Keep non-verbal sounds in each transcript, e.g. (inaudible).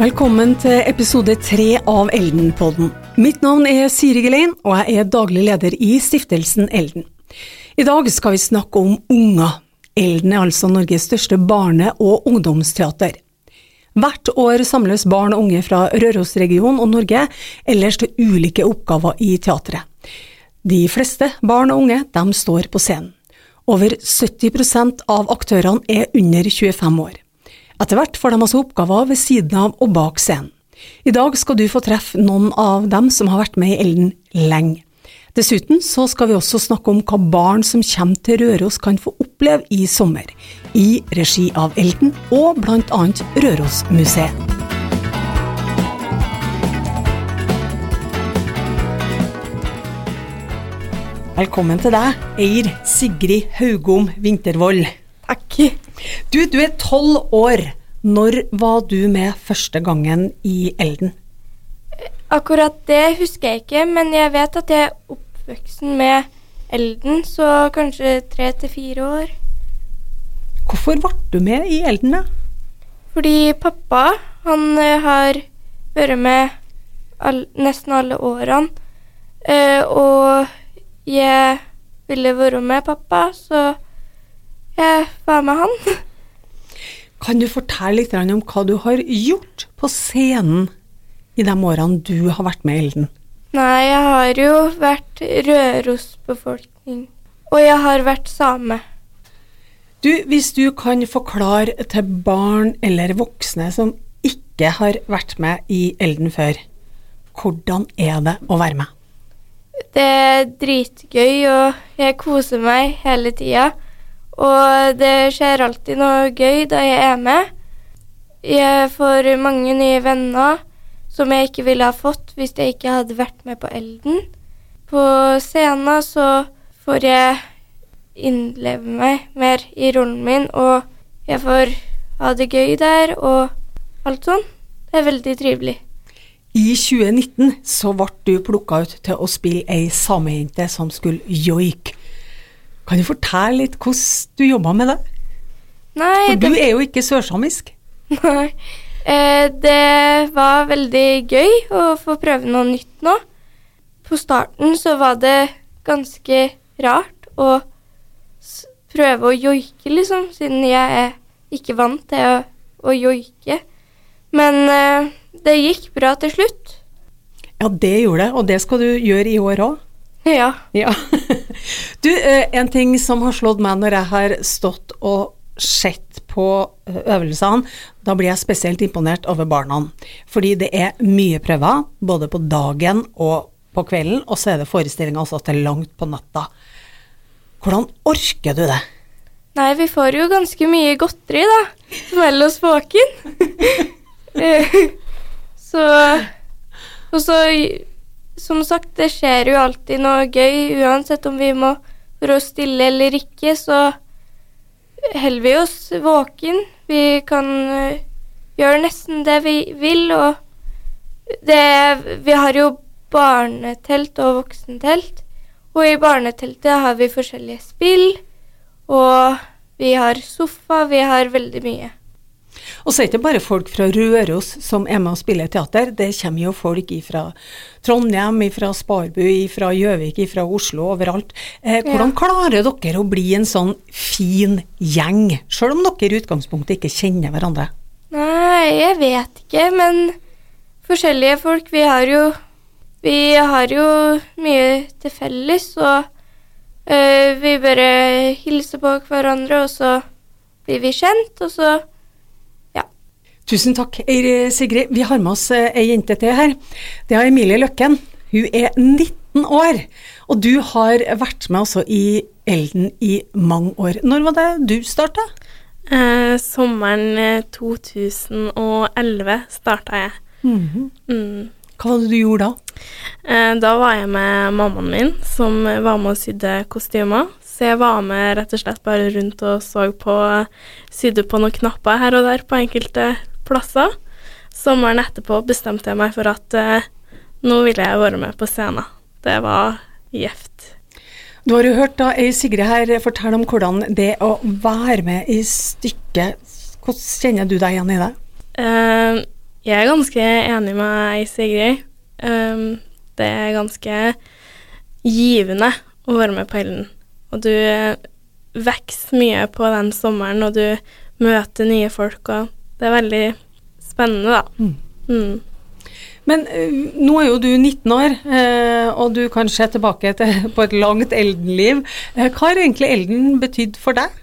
Velkommen til episode tre av Elden-podden. Mitt navn er Siri Gelein, og jeg er daglig leder i stiftelsen Elden. I dag skal vi snakke om unger. Elden er altså Norges største barne- og ungdomsteater. Hvert år samles barn og unge fra Rørosregionen og Norge ellers til ulike oppgaver i teatret. De fleste barn og unge de står på scenen. Over 70% av aktørene er under 25 år. Etter hvert får de altså oppgaver ved siden av og bak scenen. I dag skal du få treffe noen av dem som har vært med i Elden lenge. Dessuten så skal vi også snakke om hva barn som kommer til Røros kan få oppleve i sommer, i regi av Elden og annet Rørosmuseet. Velkommen til deg, Eir Sigrid Haugom Vintervold. Takk. Du, du er tolv år. Når var du med første gangen i Elden? Akkurat det husker jeg ikke, men jeg vet at jeg er oppvoksen med Elden, så kanskje tre til fire år. Hvorfor ble du med i Elden, da? Fordi pappa, han eh, har vært med all, nesten alle årene, eh, og jeg ville være med pappa, så jeg var med han. (laughs) Kan du fortelle litt om hva du har gjort på scenen i de årene du har vært med i Elden? Nei, jeg har jo vært Røros-befolkning, og jeg har vært same. Du, hvis du kan forklare til barn eller voksne som ikke har vært med i Elden før, hvordan er det å være med? Det er dritgøy, og jeg koser meg hele tida. Og det skjer alltid noe gøy da jeg er med. Jeg får mange nye venner som jeg ikke ville ha fått hvis jeg ikke hadde vært med på Elden. På scenen så får jeg innleve meg mer i rollen min, og jeg får ha det gøy der og alt sånn. Det er veldig trivelig. I 2019 så ble du plukka ut til å spille ei samejente som skulle joike. Kan du fortelle litt hvordan du jobba med det? Nei, For du er jo ikke sørsamisk. (laughs) Nei. Eh, det var veldig gøy å få prøve noe nytt nå. På starten så var det ganske rart å prøve å joike, liksom, siden jeg er ikke vant til å, å joike. Men eh, det gikk bra til slutt. Ja, det gjorde det, og det skal du gjøre i år òg. (laughs) Ja. ja. (laughs) Du, eh, en ting som har slått meg når jeg har stått og sett på eh, øvelsene, da blir jeg spesielt imponert over barna. Fordi det er mye prøver, både på dagen og på kvelden, og så er det forestillinger også til langt på natta. Hvordan orker du det? Nei, vi får jo ganske mye godteri, da, som holder oss våken. så Og så, som sagt, det skjer jo alltid noe gøy, uansett om vi må være stille eller ikke, så holder vi oss våken. Vi kan uh, gjøre nesten det vi vil, og det Vi har jo barnetelt og voksentelt, og i barneteltet har vi forskjellige spill, og vi har sofa, vi har veldig mye. Og så er det ikke bare folk fra Røros som er med og spiller teater, det kommer jo folk fra Trondheim, fra Sparbu, fra Gjøvik, fra Oslo, overalt. Eh, hvordan ja. klarer dere å bli en sånn fin gjeng, sjøl om dere i utgangspunktet ikke kjenner hverandre? Nei, jeg vet ikke, men forskjellige folk, vi har jo Vi har jo mye til felles, og øh, vi bare hilser på hverandre, og så blir vi kjent, og så Tusen takk, Sigrid. Vi har med oss eh, ei jente til her. Det er Emilie Løkken. Hun er 19 år, og du har vært med også i Elden i mange år. Når var det du starta? Eh, sommeren 2011 eh, starta jeg. Mm -hmm. mm. Hva var det du gjorde da? Eh, da var jeg med mammaen min, som var med og sydde kostymer. Så jeg var med rett og slett bare rundt og så på Sydde på noen knapper her og der på enkelte plasser. Sommeren etterpå bestemte jeg meg for at eh, nå ville jeg være med på scenen. Det var gjevt. Du har jo hørt da ei Sigrid her fortelle om hvordan det å være med i stykket Hvordan kjenner du deg igjen i det? Uh, Jeg er ganske enig med Sigrid. Um, det er ganske givende å være med på Ellen. Og du vokser mye på den sommeren, og du møter nye folk, og det er veldig spennende, da. Mm. Mm. Men nå er jo du 19 år, og du kan se tilbake til, (laughs) på et langt Elden-liv. Hva har egentlig Elden betydd for deg?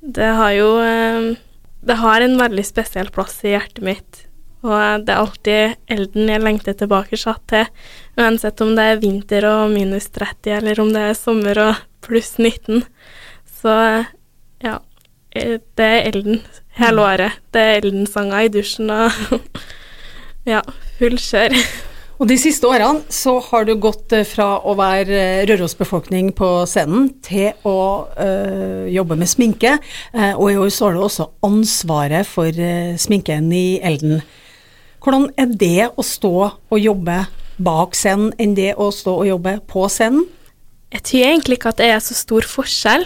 Det har jo Det har en veldig spesiell plass i hjertet mitt. Og det er alltid elden jeg lengter tilbake til, uansett om det er vinter og minus 30, eller om det er sommer og pluss 19. Så det er elden hele året. Det er eldensanger i dusjen og (laughs) ja, full kjør. Og de siste årene så har du gått eh, fra å være eh, Røros-befolkning på scenen til å øh, jobbe med sminke, og i år så har du også ansvaret for sminken i Elden. Hvordan er det å stå og jobbe bak scenen enn det å stå og jobbe på scenen? Jeg tror egentlig ikke at det er så stor forskjell.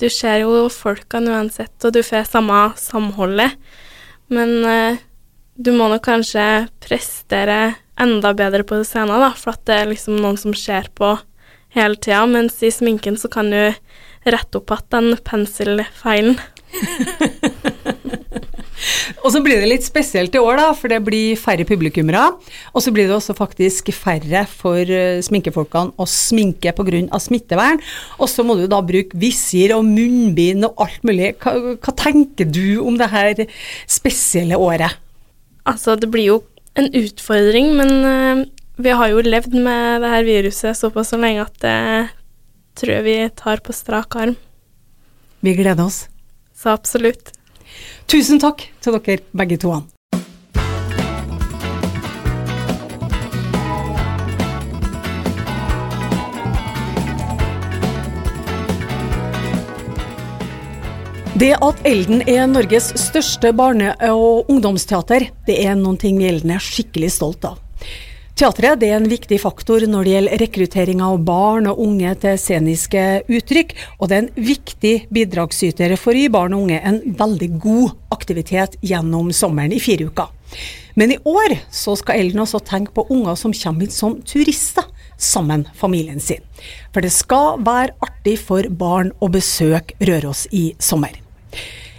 Du ser jo folkene uansett, og du får samme samholdet. Men eh, du må nok kanskje prestere enda bedre på scenen, da, for at det er liksom noen som ser på hele tida. Mens i sminken så kan du rette opp igjen den penselfeilen. (laughs) Og så blir det litt spesielt i år, da, for det blir færre publikummere. Og så blir det også faktisk færre for uh, sminkefolkene å sminke pga. smittevern. Og så må du da bruke visir og munnbind og alt mulig. Hva, hva tenker du om det her spesielle året? Altså, det blir jo en utfordring, men uh, vi har jo levd med det her viruset såpass så lenge at det tror jeg vi tar på strak arm. Vi gleder oss. Så absolutt. Tusen takk til dere begge to. Det at Elden er Norges største barne- og ungdomsteater, det er noen ting vi Elden er skikkelig stolt av. Teatret er en viktig faktor når det gjelder rekruttering av barn og unge til sceniske uttrykk, og det er en viktig bidragsyter for å gi barn og unge en veldig god aktivitet gjennom sommeren i fire uker. Men i år så skal Ellen også tenke på unger som kommer hit som turister sammen familien sin. For det skal være artig for barn å besøke Røros i sommer.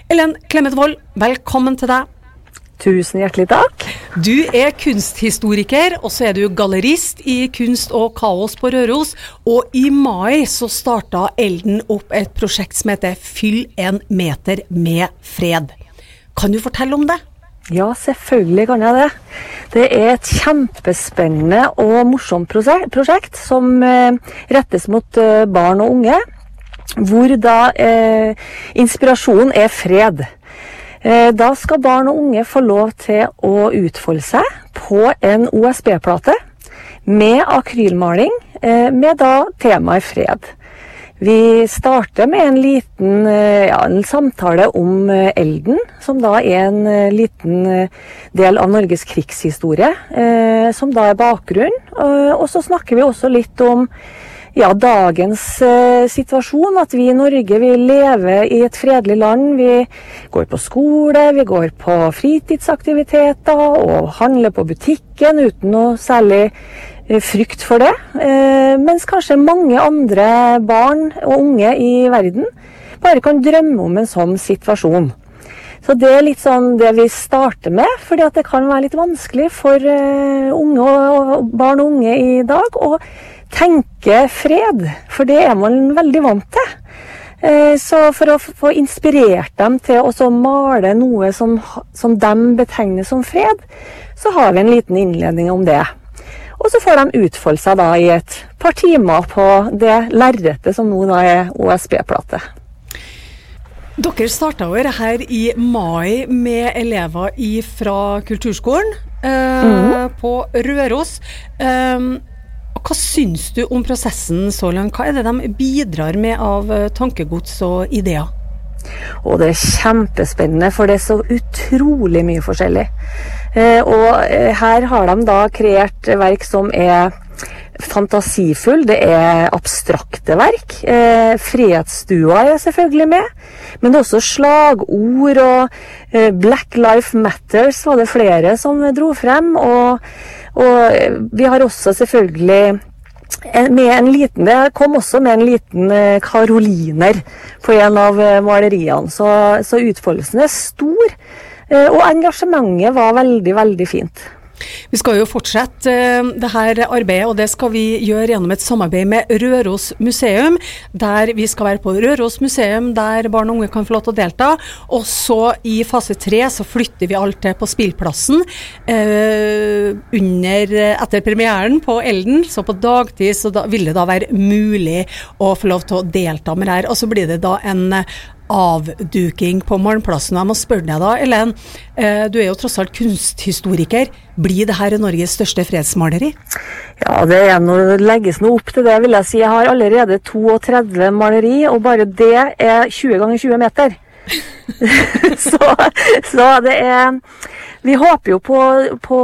Ellen Clemet velkommen til deg. Tusen hjertelig takk. Du er kunsthistoriker, og så er du gallerist i Kunst og kaos på Røros. Og i mai så starta Elden opp et prosjekt som heter Fyll en meter med fred. Kan du fortelle om det? Ja, selvfølgelig kan jeg det. Det er et kjempespennende og morsomt prosjekt som eh, rettes mot eh, barn og unge. Hvor da eh, inspirasjonen er fred. Eh, da skal barn og unge få lov til å utfolde seg på en OSB-plate med akrylmaling, eh, med da temaet fred. Vi starter med en liten eh, ja, en samtale om elden, som da er en liten del av Norges krigshistorie, som da er bakgrunnen. Og så snakker vi også litt om ja, dagens eh, situasjon. At vi i Norge vi lever i et fredelig land. Vi går på skole, vi går på fritidsaktiviteter og handler på butikken uten noe særlig eh, frykt for det. Eh, mens kanskje mange andre barn og unge i verden bare kan drømme om en sånn situasjon. Så det er litt sånn det vi starter med, fordi at det kan være litt vanskelig for uh, unge og barn og unge i dag. Og tenke fred, for det er man veldig vant til. Eh, så for å få inspirert dem til å male noe som, som de betegner som fred, så har vi en liten innledning om det. Og så får de utfolde seg da i et par timer på det lerretet som nå da er OSB-plate. Dere starta jo her i mai med elever fra kulturskolen eh, mm. på Røros. Um, hva syns du om prosessen så langt? Hva er det de bidrar med av eh, tankegods og ideer? Og det er kjempespennende, for det er så utrolig mye forskjellig. Eh, og eh, her har de da kreert verk som er fantasifull, det er abstrakte verk. Eh, Fredsstua er selvfølgelig med, men det er også slagord og eh, Black Life Matters var det flere som dro frem. Og, og vi har også selvfølgelig med en liten, Det kom også med en liten karoliner på en av maleriene, så, så utfoldelsen er stor. Og engasjementet var veldig, veldig fint. Vi skal jo fortsette uh, det her arbeidet, og det skal vi gjøre gjennom et samarbeid med Røros museum. Der vi skal være på Røros museum, der barn og unge kan få lov til å delta. Og så i fase tre så flytter vi alt til på spillplassen Eh, under, etter premieren på Elden. Så på dagtid så da, vil det da være mulig å få lov til å delta med det her. Og så blir det da en avduking på Malmplassen. Jeg må spørre deg da, Ellen. Eh, du er jo tross alt kunsthistoriker. Blir det her Norges største fredsmaleri? Ja, det noe, legges noe opp til det, vil jeg si. Jeg har allerede 32 maleri, og bare det er 20 ganger 20 meter. (laughs) så, så det er vi håper jo på, på,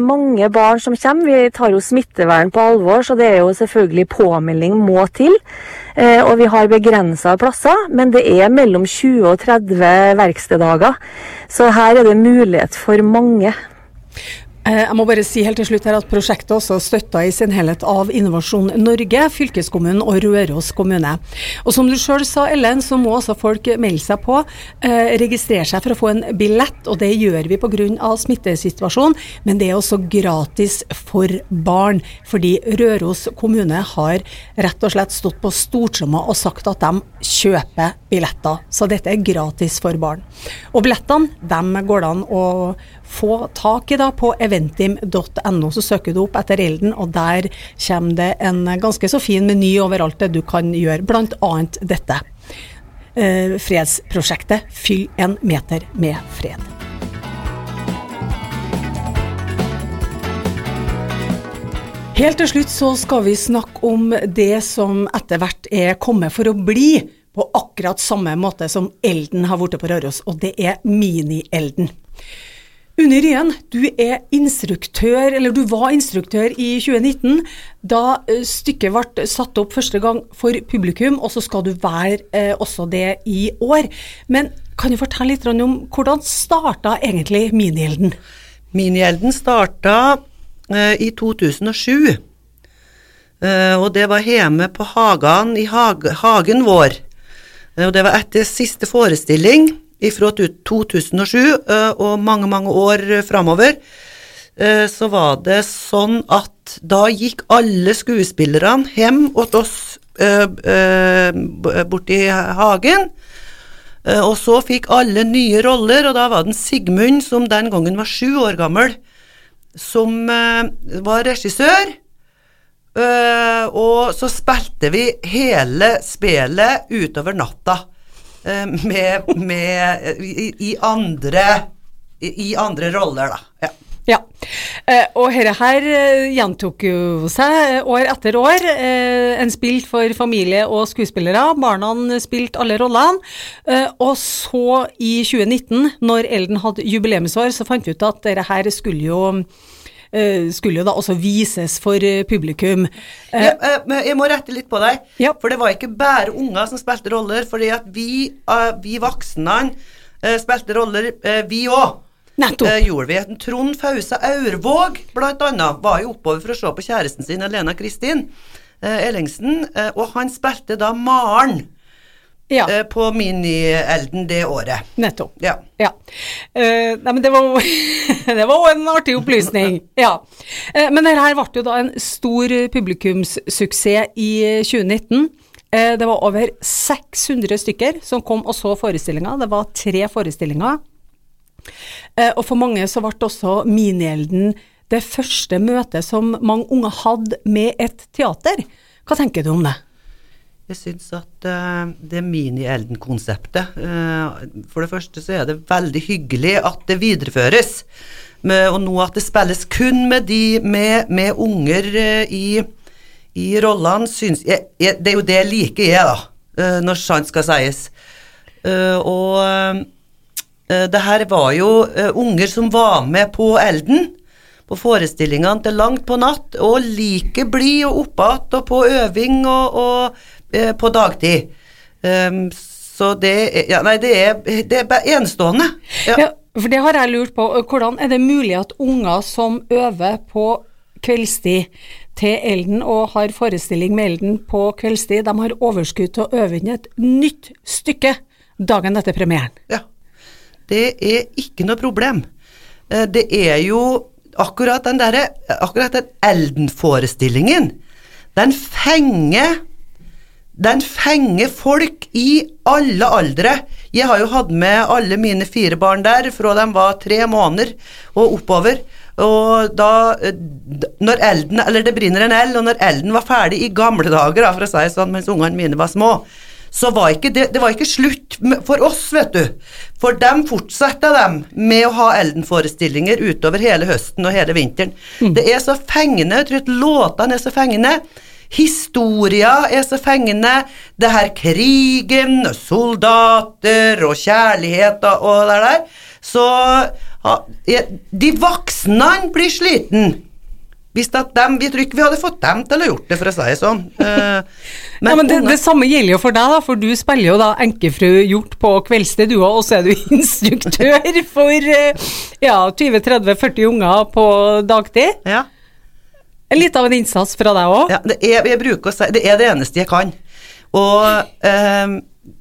mange barn som kommer. Vi tar jo smittevern på alvor, så det er jo selvfølgelig påmelding må til. Eh, og vi har begrensa plasser, men det er mellom 20 og 30 verksteddager. Så her er det mulighet for mange. Eh, jeg må bare si helt til slutt her at Prosjektet også støtta i sin helhet av Innovasjon Norge, fylkeskommunen og Røros kommune. Og Som du sjøl sa, Ellen, så må også folk melde seg på, eh, registrere seg for å få en billett. og Det gjør vi pga. smittesituasjonen, men det er også gratis for barn. Fordi Røros kommune har rett og slett stått på stortromma og sagt at de kjøper billetter. Så dette er gratis for barn. Og billettene dem går det an å få tak i da på eventim.no. Så søker du opp etter Elden, og der kommer det en ganske så fin meny over alt det du kan gjøre, bl.a. dette. Eh, fredsprosjektet Fyll en meter med fred. Helt til slutt så skal vi snakke om det som etter hvert er kommet for å bli, på akkurat samme måte som Elden har blitt på Røros, og det er Mini-Elden. Unni Ryen, du er instruktør, eller du var instruktør i 2019, da eh, stykket ble satt opp første gang for publikum, og så skal du være eh, også det i år. Men kan du fortelle litt om hvordan starta egentlig Minigjelden? Minigjelden starta eh, i 2007. Eh, og det var hjemme på Hagan i hag hagen vår. Eh, og det var etter siste forestilling fra 2007 eh, og mange, mange år framover, eh, så var det sånn at da gikk alle skuespillerne hjem hos oss eh, borti hagen. Og så fikk alle nye roller, og da var det Sigmund, som den gangen var sju år gammel, som var regissør. Og så spilte vi hele spelet utover natta. Eh, med, med i, i, andre, i, andre roller, da. Ja. Ja, eh, og dette her eh, gjentok jo seg år etter år. En spilt for familie og skuespillere. Barna spilte alle rollene. Og så, i 2019, når Elden hadde jubileumsår, så fant vi ut at dette her skulle jo skulle jo da også vises for eh, publikum. Eh, ja, jeg må rette litt på deg, ja. for det var ikke bare unger som spilte roller. fordi at vi, vi voksne spilte roller, vi òg. Nettopp. Eh, gjorde vi. Trond Fausa Aurvåg, blant annet, var jo oppover for å se på kjæresten sin, Elena Kristin eh, Ellingsen, eh, og han spilte da Maren ja. Eh, på Mini-Elden det året. Nettopp. Ja. ja. Uh, nei, men det var, (laughs) det var en artig opplysning. (laughs) Ja. Uh, men dette ble jo da en stor publikumssuksess i 2019. Uh, det var over 600 stykker som kom og så forestillinga. Det var tre forestillinger. og for mange så ble også Mini-Elden det første møtet som mange unger hadde med et teater. Hva tenker du om det? Jeg syns at uh, det mini-Elden-konseptet uh, For det første så er det veldig hyggelig at det videreføres. Med, og nå at det spilles kun med de med, med unger uh, i, i rollene, syns jeg, jeg, Det er jo det jeg liker, jeg, da, når sant skal sies. og det her var jo unger som var med på Elden. på forestillingene til langt på natt, og like blid og oppe og på øving og, og eh, på dagtid. Um, så det ja, nei, det er, det er enestående. Ja. Ja, for det har jeg lurt på. Hvordan er det mulig at unger som øver på kveldstid til Elden og har forestilling med Elden på kveldstid, de har overskudd til å øve inn et nytt stykke dagen etter premieren? Ja. Det er ikke noe problem. Eh, Det er jo akkurat den derre Akkurat den Elden-forestillingen. Den fenger Den fenger folk i alle aldre. Jeg har jo hatt med alle mine fire barn der fra de var tre måneder og oppover. Og da eh, Når elden, eller det brenner en eld, og når elden var ferdig i gamle dager, da, for å si det sånn, mens ungene mine var små, så var ikke det, det var ikke slutt for oss, vet du. For dem fortsatte dem med å ha Elden-forestillinger utover hele høsten og hele vinteren. Det er så fengende, jeg tror låtene er så fengende. Historia er så fengende. Det her krigen, soldater og kjærligheter og, det der. Så de voksne blir sliten. Hvis dem, vi tror ikke vi hadde fått dem til å gjort det, for å si det sånn. Eh, (laughs) ja, men det, det samme gjelder jo for deg, da, for du spiller jo da enkefru Hjort på kveldstid, du òg, og så er du (laughs) instruktør for eh, ja, 20-30-40 unger på dagtid. ja. Litt av en innsats fra deg òg. Ja, det er, si, det er det eneste jeg kan. Og ehm,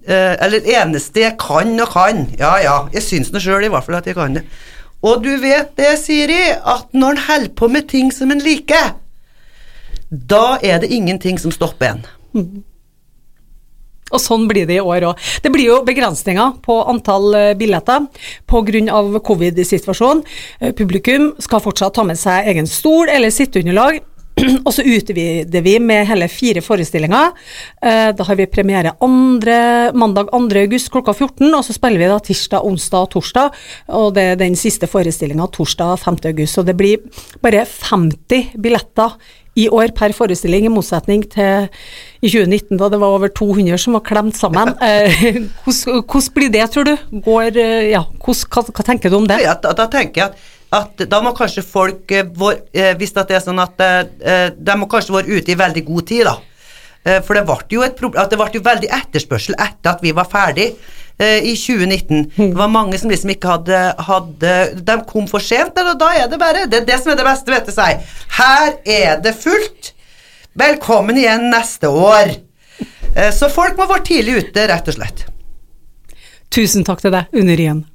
eh, Eller det eneste jeg kan og kan. Ja ja, jeg syns nå sjøl i hvert fall at jeg kan det. Og du vet det, Siri, at når en holder på med ting som en liker, da er det ingenting som stopper en. Og sånn blir det i år òg. Det blir jo begrensninger på antall eh, billetter pga. covid-situasjonen. Eh, Publikum skal fortsatt ta med seg egen stol eller sitteunderlag. (clears throat) Og så utvider vi med hele fire forestillinger. Eh, Da har vi premiere andre, mandag 2. august klokka 14, og så spiller vi da tirsdag, onsdag og torsdag. Og det er den siste forestillinga torsdag 5. august. Så det blir bare 50 billetter i år per forestilling, i motsetning til i 2019 da det var over 200 som var klemt sammen. (laughs) Eh, Hvordan hvordan blir det, tror du? Går, eh, ja, hvordan, hva, hva tenker du om det? Ja, da, da tenker jeg at, at da må kanskje folk eh, vår, eh, Hvis det er sånn at eh, eh, de må kanskje være ute i veldig god tid, da. Eh, for det ble jo et problem at det ble jo veldig etterspørsel etter at vi var ferdig eh, i 2019. Det var mange som liksom ikke hadde, hadde De kom for sent, og da er det bare Det er det som er det beste, vet du, si. Her er det fullt. Velkommen igjen neste år. Eh, så folk må være tidlig ute, rett og slett. Tusen takk til deg, Under Ryen.